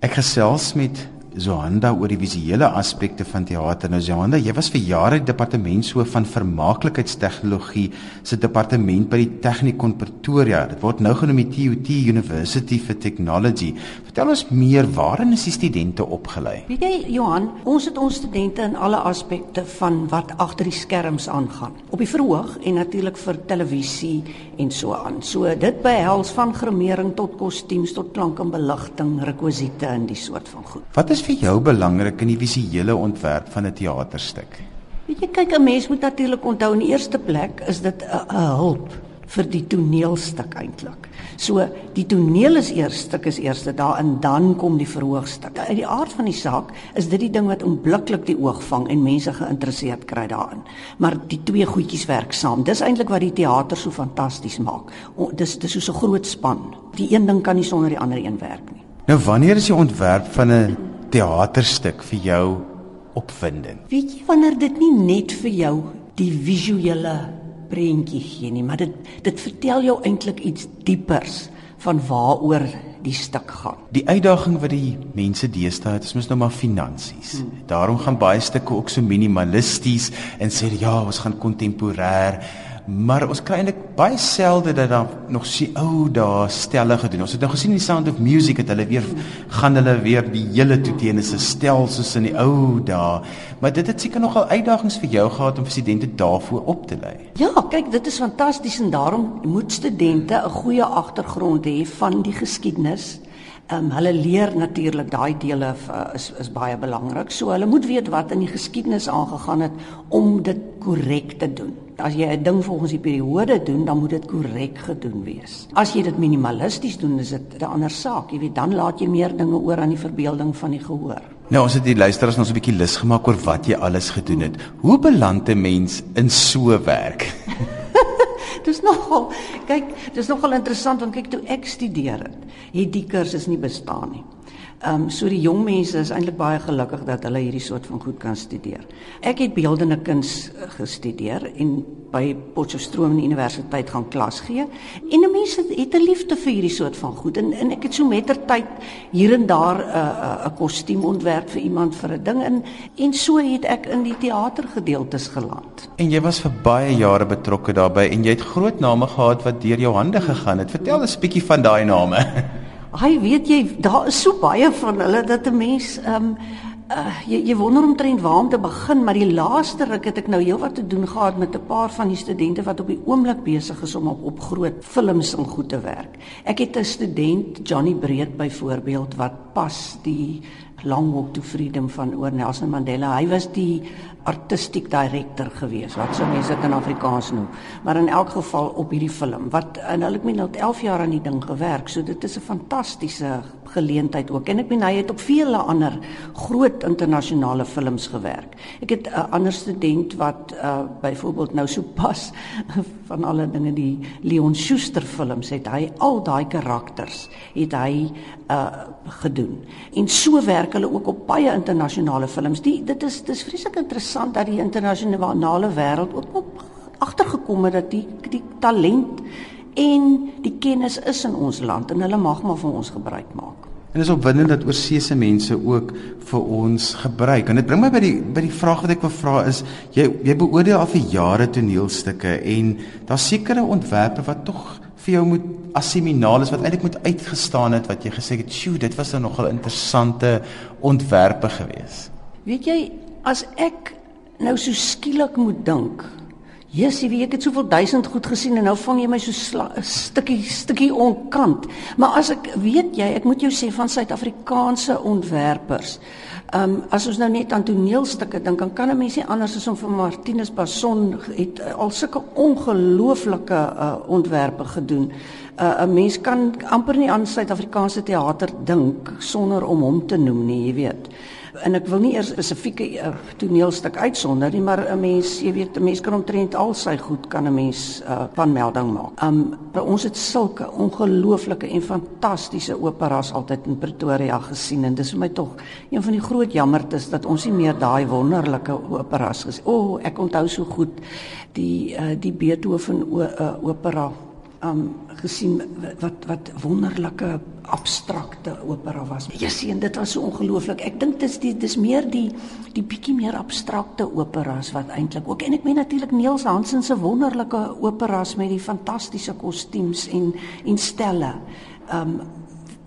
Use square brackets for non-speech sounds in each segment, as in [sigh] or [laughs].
Ek gesels met Zohanda oor die visuele aspekte van teater. Nou Zohanda, jy was vir jare departementshoof van vermaaklikheidstegnologie se departement by die Technikon Pretoria. Dit word nou genoem die TUT University for Technology. Vertel ons meer, waarin is die studente opgelei? Weet jy Johan, ons het ons studente in alle aspekte van wat agter die skerms aangaan. Op die verhoog en natuurlik vir televisie en so aan. So dit behels van grimering tot kostuums tot klank en beligting, rekwisiete en die soort van goed. Wat is is vir jou belangrik in die visuele ontwerp van 'n teaterstuk? Weet jy, kyk 'n mens moet natuurlik onthou in die eerste plek is dit 'n hulp vir die toneelstuk eintlik. So die toneel is eers stuk is eerste daar en dan kom die verhoogstuk. Uit die aard van die saak is dit die ding wat onmiddellik die oog vang en mense geïnteresseerd kry daarin. Maar die twee goedjies werk saam. Dis eintlik wat die teater so fantasties maak. O, dis dis so 'n groot span. Die een ding kan nie sonder die ander een werk nie. Nou wanneer is die ontwerp van 'n teaterstuk vir jou opwindend? Weet jy wanneer dit nie net vir jou die visuele prentjie gee nie, maar dit dit vertel jou eintlik iets diepers van waaroor die stuk gaan. Die uitdaging wat die mense deesdae het, is mos nou maar finansies. Hmm. Daarom gaan baie stukke ook so minimalisties en sê ja, ons gaan kontemporêr maar ons kry eintlik baie selde dat daar nog so ou dae stelle gedoen. Ons het nou gesien in die Sound of Music het hulle weer gaan hulle weer die hele toteen is 'n stel soos in die ou dae. Maar dit het seker nogal uitdagings vir jou gehad om vir studente daarvoor op te lei. Ja, kyk, dit is fantasties en daarom moet studente 'n goeie agtergrond hê van die geskiedenis. Ehm um, hulle leer natuurlik daai dele uh, is is baie belangrik. So hulle moet weet wat in die geskiedenis aangegaan het om dit korrek te doen as jy 'n ding volgens die periode doen, dan moet dit korrek gedoen wees. As jy dit minimalisties doen, is dit 'n ander saak. Jy weet, dan laat jy meer dinge oor aan die verbeelding van die gehoor. Nou, ons het die luisteraars nou so 'n bietjie lus gemaak oor wat jy alles gedoen het. Hoe beland 'n mens in so werk? [laughs] dis nogal kyk, dis nogal interessant want kyk toe ek studeer het, het die kursus nie bestaan nie. Ehm um, so die jong mense is eintlik baie gelukkig dat hulle hierdie soort van goed kan studeer. Ek het beeldende kuns eh, gestudeer en by Potchefstroom Universiteit gaan klas gee. En 'n mens het 'n liefde vir hierdie soort van goed en en ek het so mettertyd hier en daar 'n uh, eh, 'n kostuum ontwerp vir iemand vir 'n ding en en so het ek in die teatergedeeltes geland. En jy was vir baie jare betrokke daarbey en jy het groot name gehad wat deur jou hande gegaan het. Vertel 'n bietjie van daai name. [laughs] Hy weet jy daar is so baie van hulle dat 'n mens ehm um, uh, jy jy wonder omtrent waar om te begin maar die laaste ruk het ek nou heelwat te doen gehad met 'n paar van die studente wat op die oomblik besig is om op op groot films en goed te werk. Ek het 'n student Johnny Breed byvoorbeeld wat pas die Long Walk to Freedom van oor Nelson Mandela. Hy was die artistiek direkteur gewees. Wat sou mense dit in Afrikaans noem? Maar in elk geval op hierdie film wat en hulle het met nou 11 jaar aan die ding gewerk. So dit is 'n fantastiese geleentheid ook. En ek meen hy het op vele ander groot internasionale films gewerk. Ek het 'n ander student wat uh byvoorbeeld nou so pas [laughs] van alle dinge die Leon Schuster films het hy al daai karakters het hy uh gedoen. En so werk hulle ook op baie internasionale films. Die dit is dis vreeslik interessant dat die internasionale wêreld ook op agtergekom het dat die die talent en die kennis is in ons land en hulle mag maar van ons gebruik maak. En dit is opwindend dat oorseese mense ook vir ons gebruik. En dit bring my by die by die vraag wat ek wil vra is jy jy beoordeel al vir jare toneelstukke en daar's sekere ontwerpe wat tog vir jou moet as seminaal is wat eintlik moet uitgestaan het wat jy gesê het, "Sjoe, dit was nou nogal interessante ontwerpe geweest." Weet jy, as ek nou so skielik moet dink Jessie, wie ek het soveel duisend goed gesien en nou vang jy my so 'n stukkie stukkie onkant. Maar as ek weet jy, ek moet jou sê van Suid-Afrikaanse ontwerpers. Ehm um, as ons nou net aan toneelstukke dink, dan kan 'n mens nie anders as om vir Martinus Bason het uh, al sulke ongelooflike uh, ontwerpe gedoen. Uh, 'n Mens kan amper nie aan Suid-Afrikaanse teater dink sonder om hom te noem nie, jy weet en ek wil nie eers spesifieke uh, toneelstuk uitsonder nie, maar 'n mens, jy weet, 'n mens kan omtrent al sy goed kan 'n mens uh, van melding maak. Um by ons het sulke ongelooflike en fantastiese operas altyd in Pretoria gesien en dis vir my tog een van die groot jammertes dat ons nie meer daai wonderlike operas gesien. O, oh, ek onthou so goed die uh, die Beethoven uh, opera um gesien wat wat wonderlike abstrakte opera was. Ja, sien, dit was so ongelooflik. Ek dink dis die dis meer die die bietjie meer abstrakte operas wat eintlik ook en ek meen natuurlik Niels Hansen se wonderlike operas met die fantastiese kostuums en en stelle. Um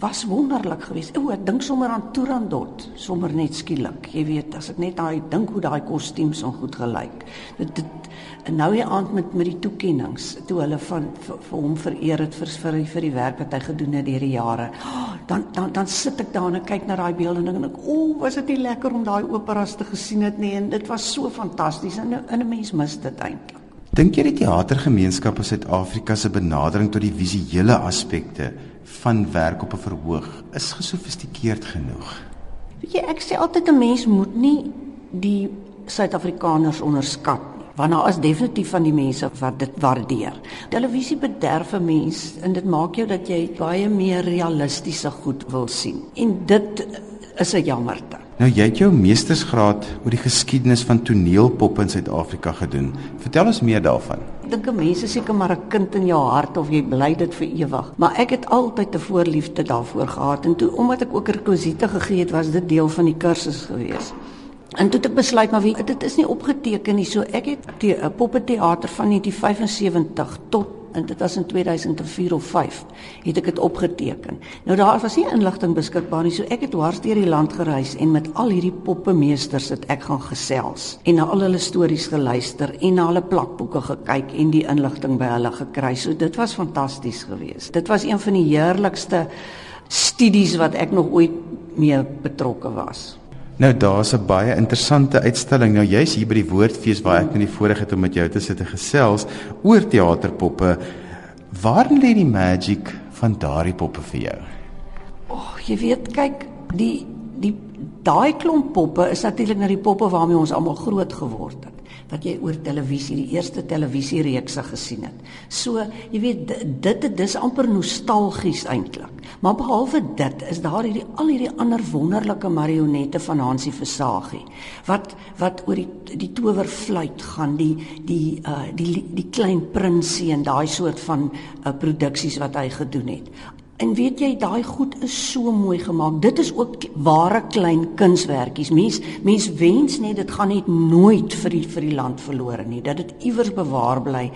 was wonderlik geweest. O, ek dink sommer aan Turandot, sommer net skielik. Jy weet, as ek net daai dink hoe daai kostuums so goed gelyk. Dit dit en nou die aand met met die toekennings toe hulle van vir, vir hom vereer het vir vir vir die werk wat hy gedoen het deur die jare. Dan dan dan sit ek daar en ek kyk na daai beelde en ek, "O, was dit nie lekker om daai operas te gesien het nie en dit was so fantasties." En 'n mens mis dit eintlik. Dink jy die teatergemeenskap in Suid-Afrika se benadering tot die visuele aspekte van werk op 'n verhoog is gesofistikeerd genoeg? Weet jy, ek sê altyd 'n mens moet nie die Suid-Afrikaners onderskat want daar is definitief van die mense wat dit waardeer. Televisie bederf 'n mens en dit maak jou dat jy baie meer realistiese goed wil sien. En dit is 'n jammerte. Nou jy het jou meestersgraad oor die geskiedenis van toneelpop in Suid-Afrika gedoen. Vertel ons meer daarvan. Dink mense seker maar 'n kind in jou hart of jy bly dit vir ewig. Maar ek het altyd 'n voorliefde daarvoor gehad en toe omdat ek ook rekwisiete gegee het, was dit deel van die kursus geweest. En toe het ek besluit maar wie dit is nie opgeteken nie. So ek het die poppeteater van 1975 tot en dit was in 2004 of 5 het ek dit opgeteken. Nou daar was nie inligting beskikbaar nie, so ek het dwars deur die land gereis en met al hierdie poppemeesters het ek gaan gesels en na al hulle stories geluister en na hulle plakboeke gekyk en die inligting by hulle gekry. So dit was fantasties geweest. Dit was een van die heerlikste studies wat ek nog ooit mee betrokke was. Nou daar's 'n baie interessante uitstalling. Nou jy's hier by die Woordfees waar ek in die voorreg het om met jou te sit en gesels oor teaterpoppe. Waar lê die magic van daardie poppe vir jou? O, oh, jy weet, kyk, die die daai klomp poppe is natuurlik nou die poppe waarmee ons almal groot geword het wat jy oor televisie die eerste televisiereekse gesien het. So, jy weet dit dit is amper nostalgies eintlik. Maar behalwe dit is daar hierdie al hierdie ander wonderlike marionette van Hansie Versagie wat wat oor die die towerfluit gaan, die die uh die die klein prinsie en daai soort van uh, produksies wat hy gedoen het. En weet jy, daai goed is so mooi gemaak. Dit is ook ware klein kunswerkies. Mens mens wens net dit gaan net nooit vir die vir die land verlore nie. Dat dit iewers bewaar bly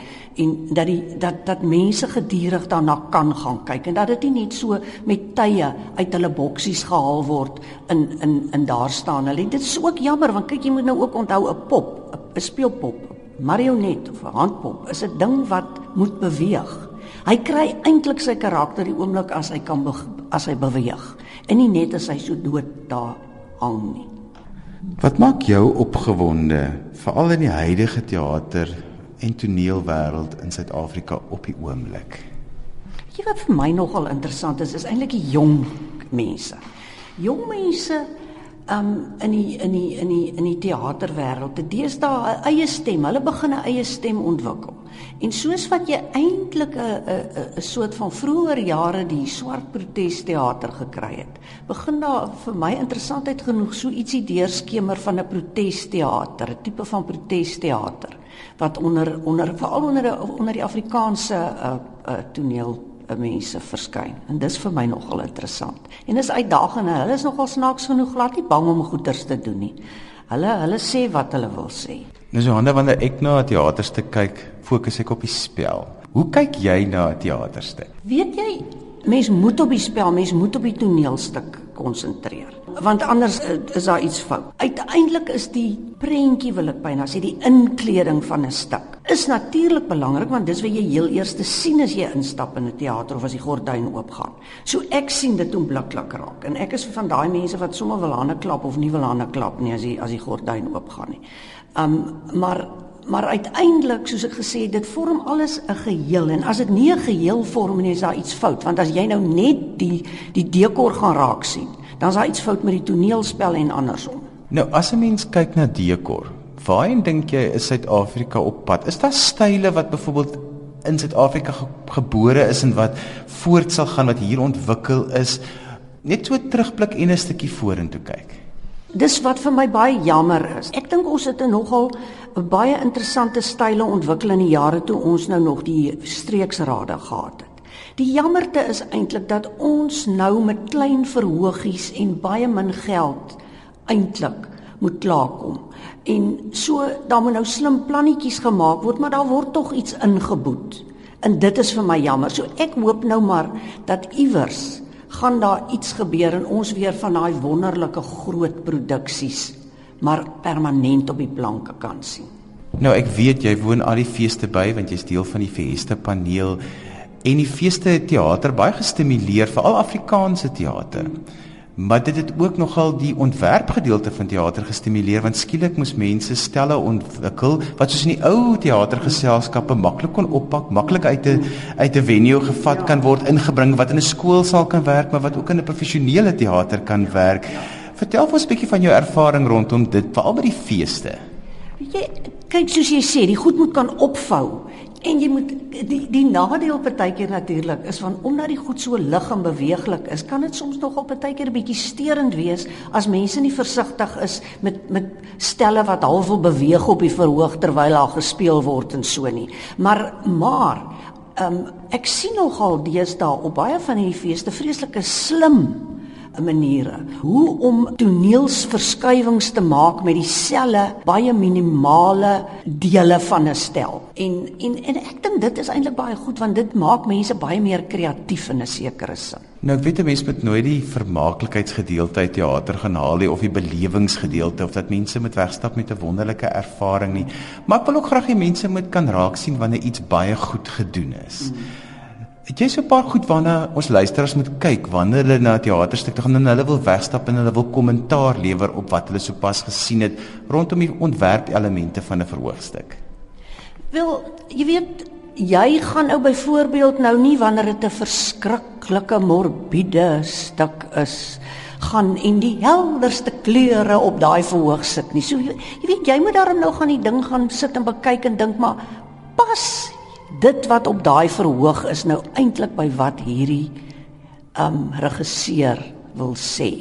en dat die dat dat mense gedurig daarna kan gaan kyk en dat dit nie net so met tye uit hulle boksies gehaal word in in in daar staan hulle. Dit is ook jammer want kyk jy moet nou ook onthou 'n pop, 'n speelpop, marionet of 'n handpop is 'n ding wat moet beweeg. Hy kry eintlik sy karakter die oomblik as hy kan as hy beweeg en nie net as hy so dood daar hang nie. Wat maak jou opgewonde veral in die huidige teater en toneelwêreld in Suid-Afrika op die oomblik? Jy wat vir my nogal interessant is, is eintlik die jong mense. Jong mense um in die in die in die in die teaterwêreld te deesdae 'n eie stem. Hulle begin 'n eie stem ontwikkel. En soos wat jy eintlik 'n 'n 'n soort van vroeër jare die swart protesteater gekry het, begin daar vir my interessantheid genoeg so ietsie deurskemer van 'n protesteater, 'n tipe van protesteater wat onder onder veral onder onder die Afrikaanse uh, uh, toneel mense verskyn. En dis vir my nogal interessant. En dis uitdagend. Hulle is nogal snaaks genoeg glad nie bang om goeters te doen nie. Hulle hulle sê wat hulle wil sê. Nou so hande wanneer ek na 'n teaterstuk kyk, fokus ek op die spel. Hoe kyk jy na 'n teaterstuk? Weet jy, mens moet op die spel, mens moet op die toneelstuk konsentreer want anders uh, is daar iets fout. Uiteindelik is die prentjie wil ek byna sê die inkleding van 'n stuk is natuurlik belangrik want dis wat jy heel eers sien as jy instap in 'n teater of as die gordyn oopgaan. So ek sien dit om bliklik raak en ek is van daai mense wat sommer wil hande klap of nie wil hande klap nie as die as die gordyn oopgaan nie. Um maar maar uiteindelik soos ek gesê dit vorm alles 'n geheel en as dit nie 'n geheel vorm nie is daar iets fout want as jy nou net die die dekor gaan raak sien dan is daar iets fout met die toneelspel en andersom. Nou as 'n mens kyk na dekor, waarheen dink jy is Suid-Afrika op pad? Is daar style wat byvoorbeeld in Suid-Afrika ge gebore is en wat voort sal gaan wat hier ontwikkel is? Net so terugblik en 'n stukkie vorentoe kyk. Dis wat vir my baie jammer is. Ek dink ons het nogal baie interessante style ontwikkel in die jare toe ons nou nog die streeksrade gehad het. Die jammerte is eintlik dat ons nou met klein verhogies en baie min geld eintlik moet klaarkom. En so dan moet nou slim plannetjies gemaak word, maar daar word tog iets ingeboet. En dit is vir my jammer. So ek hoop nou maar dat iewers gaan daar iets gebeur en ons weer van daai wonderlike groot produksies maar permanent op die planke kan sien. Nou ek weet jy woon al die feeste by want jy's deel van die feeste paneel en die feeste teater baie gestimuleer veral Afrikaanse teater. Hmm maar dit het ook nogal die ontwerpgedeelte van teater gestimuleer want skielik moes mense stelle ontwikkel wat soos in die ou teatergeselskappe maklik kon oppak, maklik uit 'n uit 'n venue gevat kan word ingebring wat in 'n skoolsaal kan werk, maar wat ook in 'n professionele teater kan werk. Vertel ons 'n bietjie van jou ervaring rondom dit, veral by die feeste. Weet jy, kyk soos jy sê, die goed moet kan opvou. En jy moet die die nadeel partykeer natuurlik is van omdat die goed so lig en beweeglik is, kan dit soms nogal partykeer 'n bietjie steurend wees as mense nie versigtig is met met stelle wat half wil beweeg op die verhoog terwyl daar gespeel word en so nie. Maar maar ehm um, ek sien nogal deesdae op baie van hierdie feeste vreeslike slim maniere hoe om toneelsverskywings te maak met dieselfde baie minimale dele van 'n stel. En en en ek dink dit is eintlik baie goed want dit maak mense baie meer kreatief in 'n sekere sin. Nou ek weet 'n mens moet nooit die vermaaklikheidsgedeelte uit teater gaan haal nie of die belewingsgedeelte of dat mense moet wegstap met 'n wonderlike ervaring nie. Maar ek wil ook graag hê mense moet kan raak sien wanneer iets baie goed gedoen is. Mm. Het jy so 'n paar goed waarna ons luisteraars moet kyk wanneer hulle na 'n teaterstuk toe gaan en hulle wil wegstap en hulle wil kommentaar lewer op wat hulle sopas gesien het rondom die ontwerpelemente van 'n verhoogstuk? Wel, jy weet, jy gaan nou byvoorbeeld nou nie wanneer dit 'n verskriklike morbiede stuk is gaan en die helderste kleure op daai verhoogstuk nie. So jy weet jy moet daarom nou gaan die ding gaan sit en bekyk en dink maar pas dit wat op daai verhoog is nou eintlik by wat hierdie um regisseur wil sê.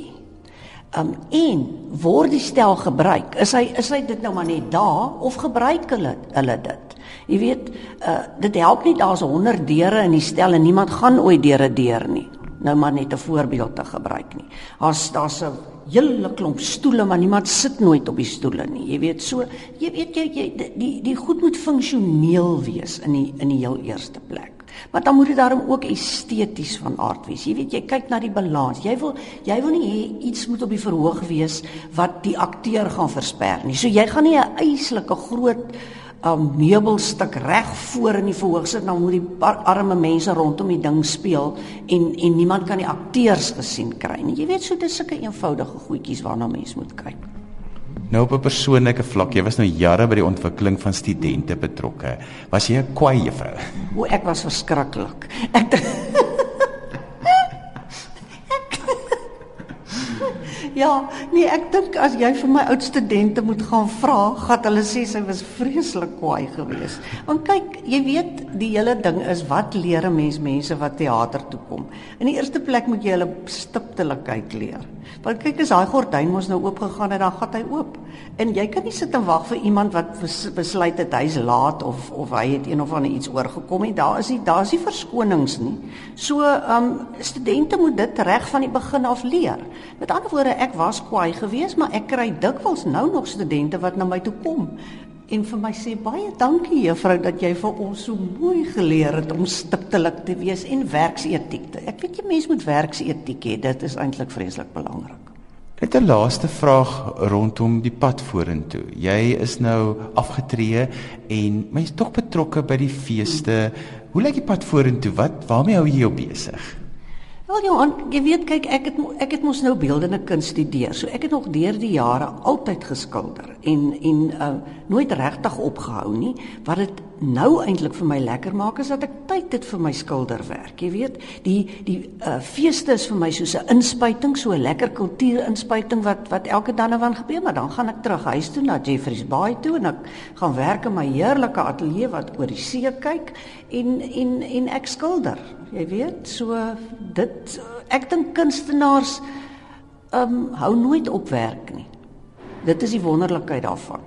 Um en word die stel gebruik? Is hy is hy dit nou maar net daar of gebruik hulle hulle dit? Jy weet, uh dit help nie daar's 100 deure in die stel en niemand gaan ooit deure deur nie. Nou maar net 'n voorbeeld te gebruik nie. As daar's 'n hele klomp stoele maar niemand sit nooit op die stoele nie. Jy weet so, jy weet jy, jy die die goed moet funksioneel wees in die in die heel eerste plek. Maar dan moet dit daarom ook esteties van aard wees. Jy weet jy kyk na die balans. Jy wil jy wil nie hê iets moet op die verhoog wees wat die akteur gaan versper nie. So jy gaan nie 'n eislike groot 'n meubelstuk reg voor in die verhoog sit nou moet die arme mense rondom die ding speel en en niemand kan die akteurs gesien kry nie. Jy weet so dis sulke eenvoudige goedjies waarna mens moet kyk. Nou op 'n persoonlike vlak, jy was nou jare by die ontwikkeling van studente betrokke. Was jy 'n kwaai juffrou? O, ek was verskriklik. Ek Ja, nee, ek dink as jy vir my oud studente moet gaan vra, gaan hulle sê sy was vreeslik kwaai geweest. Want kyk, jy weet, die hele ding is wat leer 'n mens mense wat teater toe kom? In die eerste plek moet jy hulle stiptelikheid leer. Want kyk, as daai gordyn mos nou oop gegaan het, dan gaan hy oop. En jy kan nie sit en wag vir iemand wat besluit het hy's laat of of hy het een of ander iets oorgekom nie. Daar is nie daar is nie verskonings nie. So, ehm um, studente moet dit reg van die begin af leer. Met ander woorde, ek was kwaai geweest, maar ek kry dikwels nou nog studente wat na my toe kom en vir my sê baie dankie juffrou dat jy vir ons so mooi geleer het om stiptelik te wees en werksetiek. Ek weet jy mens moet werksetiek hê, dit is eintlik vreeslik belangrik. Net 'n laaste vraag rondom die pad vorentoe. Jy is nou afgetree en mens tog betrokke by die feeste. Hoe lyk die pad vorentoe? Wat waarmee hou jy jou besig? Wel Johan, jy weet kyk ek het ek het mos nou beeldende kuns studeer. So ek het nog deur die jare altyd geskilder en en uh nooit regtig opgehou nie. Wat dit nou eintlik vir my lekker maak is dat ek tyd het vir my skilderwerk. Jy weet, die die uh feeste is vir my soos 'n inspuiting, so 'n lekker kultuurinspuiting wat wat elke dan en wan gebeur, maar dan gaan ek terug huis toe na Jeffreys Bay toe en ek gaan werk in my heerlike ateljee wat oor die see kyk en en en ek skilder. Jy weet, so dit ek dink kunstenaars ehm um, hou nooit op werk nie. Dit is die wonderlikheid daarvan.